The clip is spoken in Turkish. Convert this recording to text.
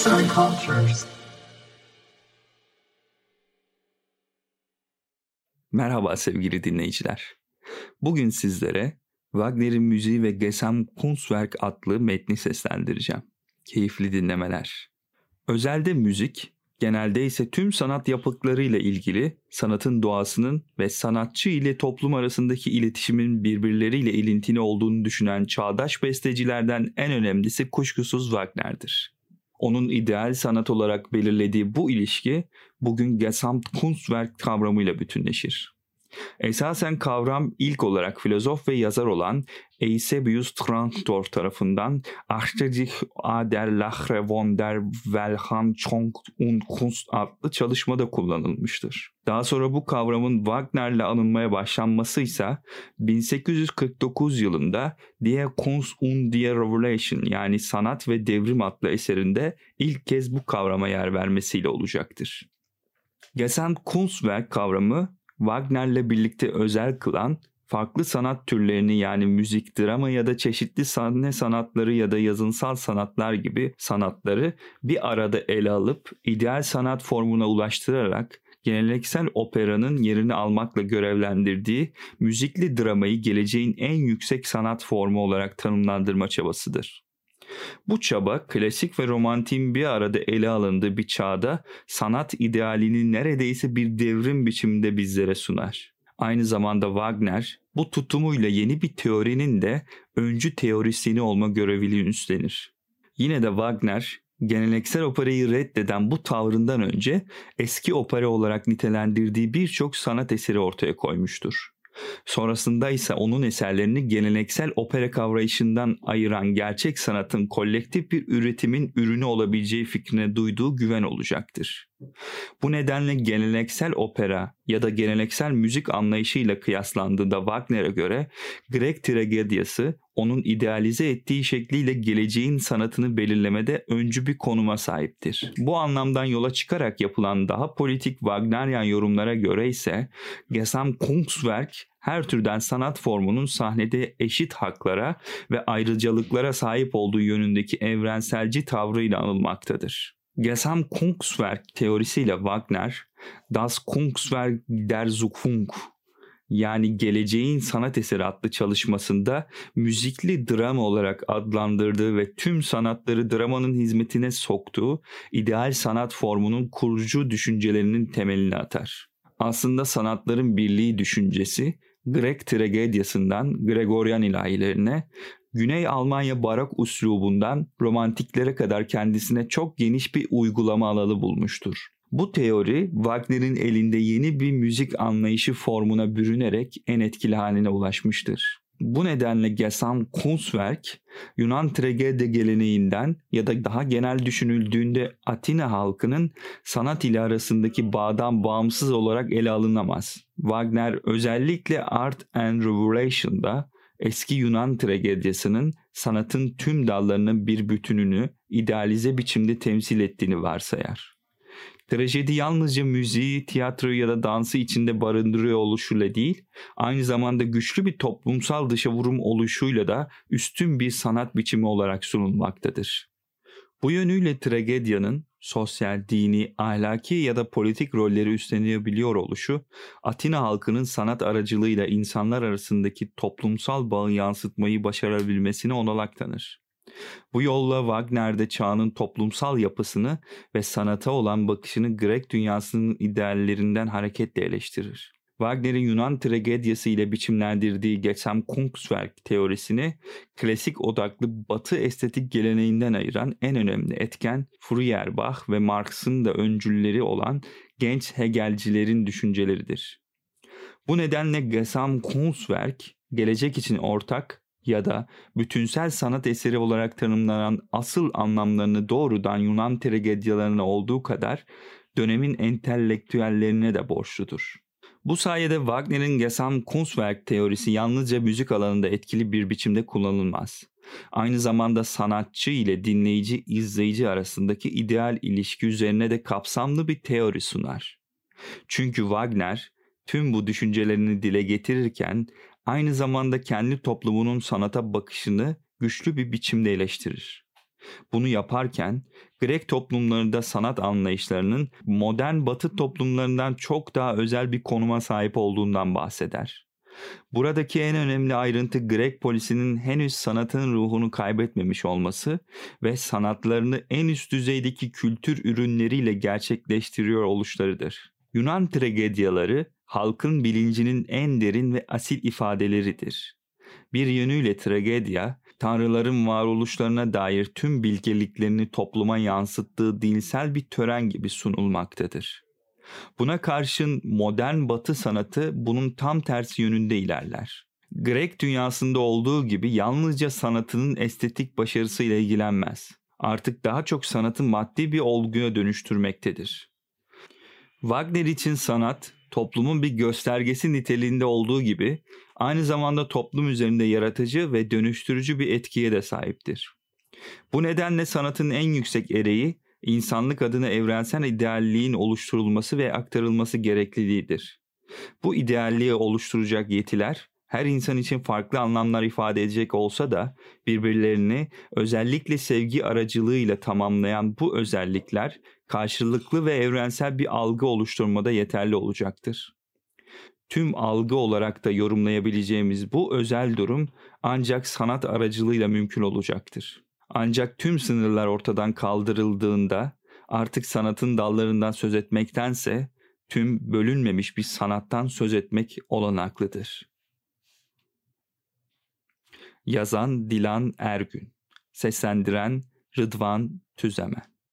Arts and Cultures. Merhaba sevgili dinleyiciler. Bugün sizlere Wagner'in müziği ve Gesamtkunstwerk adlı metni seslendireceğim. Keyifli dinlemeler. Özelde müzik, genelde ise tüm sanat yapıtlarıyla ilgili sanatın doğasının ve sanatçı ile toplum arasındaki iletişimin birbirleriyle ilintili olduğunu düşünen çağdaş bestecilerden en önemlisi kuşkusuz Wagner'dir. Onun ideal sanat olarak belirlediği bu ilişki bugün Gesamtkunstwerk kavramıyla bütünleşir. Esasen kavram ilk olarak filozof ve yazar olan Eusebius Trantdor tarafından Achte sich a der Lachre von der Weltanschauung und Kunst adlı çalışmada kullanılmıştır. Daha sonra bu kavramın Wagner'le anılmaya başlanması ise 1849 yılında Die Kunst und die Revolution yani Sanat ve Devrim adlı eserinde ilk kez bu kavrama yer vermesiyle olacaktır. Gesamtkunstwerk kavramı Wagner'le birlikte özel kılan farklı sanat türlerini yani müzik, drama ya da çeşitli sahne sanatları ya da yazınsal sanatlar gibi sanatları bir arada ele alıp ideal sanat formuna ulaştırarak geleneksel operanın yerini almakla görevlendirdiği müzikli dramayı geleceğin en yüksek sanat formu olarak tanımlandırma çabasıdır. Bu çaba klasik ve romantin bir arada ele alındığı bir çağda sanat idealini neredeyse bir devrim biçiminde bizlere sunar. Aynı zamanda Wagner bu tutumuyla yeni bir teorinin de öncü teorisyeni olma görevini üstlenir. Yine de Wagner geleneksel operayı reddeden bu tavrından önce eski opera olarak nitelendirdiği birçok sanat eseri ortaya koymuştur. Sonrasında ise onun eserlerini geleneksel opera kavrayışından ayıran gerçek sanatın kolektif bir üretimin ürünü olabileceği fikrine duyduğu güven olacaktır. Bu nedenle geleneksel opera ya da geleneksel müzik anlayışıyla kıyaslandığında Wagner'e göre Grek tragediyası onun idealize ettiği şekliyle geleceğin sanatını belirlemede öncü bir konuma sahiptir. Bu anlamdan yola çıkarak yapılan daha politik Wagnerian yorumlara göre ise Gesamtkunstwerk her türden sanat formunun sahnede eşit haklara ve ayrıcalıklara sahip olduğu yönündeki evrenselci tavrıyla anılmaktadır. Gesamtkunstwerk teorisiyle Wagner, Das Kunstwerk der Zukunft yani Geleceğin Sanat Eseri adlı çalışmasında müzikli drama olarak adlandırdığı ve tüm sanatları dramanın hizmetine soktuğu ideal sanat formunun kurucu düşüncelerinin temelini atar. Aslında sanatların birliği düşüncesi Grek tragediyasından Gregorian ilahilerine, Güney Almanya barok uslubundan romantiklere kadar kendisine çok geniş bir uygulama alanı bulmuştur. Bu teori Wagner'in elinde yeni bir müzik anlayışı formuna bürünerek en etkili haline ulaşmıştır. Bu nedenle Gesam Kunstwerk, Yunan tragedi geleneğinden ya da daha genel düşünüldüğünde Atina halkının sanat ile arasındaki bağdan bağımsız olarak ele alınamaz. Wagner özellikle Art and Revelation'da eski Yunan tragediyasının sanatın tüm dallarının bir bütününü idealize biçimde temsil ettiğini varsayar. Trajedi yalnızca müziği, tiyatroyu ya da dansı içinde barındırıyor oluşuyla değil, aynı zamanda güçlü bir toplumsal dışa vurum oluşuyla da üstün bir sanat biçimi olarak sunulmaktadır. Bu yönüyle tragedyanın sosyal, dini, ahlaki ya da politik rolleri üstlenebiliyor oluşu, Atina halkının sanat aracılığıyla insanlar arasındaki toplumsal bağı yansıtmayı başarabilmesine olanak tanır. Bu yolla Wagner'de çağının toplumsal yapısını ve sanata olan bakışını Grek dünyasının ideallerinden hareketle eleştirir. Wagner'in Yunan tragediyası ile biçimlendirdiği geçen Kunstwerk teorisini klasik odaklı batı estetik geleneğinden ayıran en önemli etken Feuerbach ve Marx'ın da öncülleri olan genç Hegelcilerin düşünceleridir. Bu nedenle Gesam Kunstwerk gelecek için ortak ya da bütünsel sanat eseri olarak tanımlanan asıl anlamlarını doğrudan Yunan tragedyalarına olduğu kadar dönemin entelektüellerine de borçludur. Bu sayede Wagner'in Gesamtkunstwerk teorisi yalnızca müzik alanında etkili bir biçimde kullanılmaz. Aynı zamanda sanatçı ile dinleyici, izleyici arasındaki ideal ilişki üzerine de kapsamlı bir teori sunar. Çünkü Wagner tüm bu düşüncelerini dile getirirken aynı zamanda kendi toplumunun sanata bakışını güçlü bir biçimde eleştirir. Bunu yaparken Grek toplumlarında sanat anlayışlarının modern batı toplumlarından çok daha özel bir konuma sahip olduğundan bahseder. Buradaki en önemli ayrıntı Grek polisinin henüz sanatın ruhunu kaybetmemiş olması ve sanatlarını en üst düzeydeki kültür ürünleriyle gerçekleştiriyor oluşlarıdır. Yunan tragedyaları halkın bilincinin en derin ve asil ifadeleridir. Bir yönüyle tragedya, tanrıların varoluşlarına dair tüm bilgeliklerini topluma yansıttığı dinsel bir tören gibi sunulmaktadır. Buna karşın modern batı sanatı bunun tam tersi yönünde ilerler. Grek dünyasında olduğu gibi yalnızca sanatının estetik başarısıyla ilgilenmez. Artık daha çok sanatı maddi bir olguya dönüştürmektedir. Wagner için sanat, toplumun bir göstergesi niteliğinde olduğu gibi aynı zamanda toplum üzerinde yaratıcı ve dönüştürücü bir etkiye de sahiptir. Bu nedenle sanatın en yüksek ereği insanlık adına evrensel idealliğin oluşturulması ve aktarılması gerekliliğidir. Bu idealliği oluşturacak yetiler her insan için farklı anlamlar ifade edecek olsa da birbirlerini özellikle sevgi aracılığıyla tamamlayan bu özellikler karşılıklı ve evrensel bir algı oluşturmada yeterli olacaktır. Tüm algı olarak da yorumlayabileceğimiz bu özel durum ancak sanat aracılığıyla mümkün olacaktır. Ancak tüm sınırlar ortadan kaldırıldığında artık sanatın dallarından söz etmektense tüm bölünmemiş bir sanattan söz etmek olanaklıdır. Yazan Dilan Ergün Seslendiren Rıdvan Tüzemen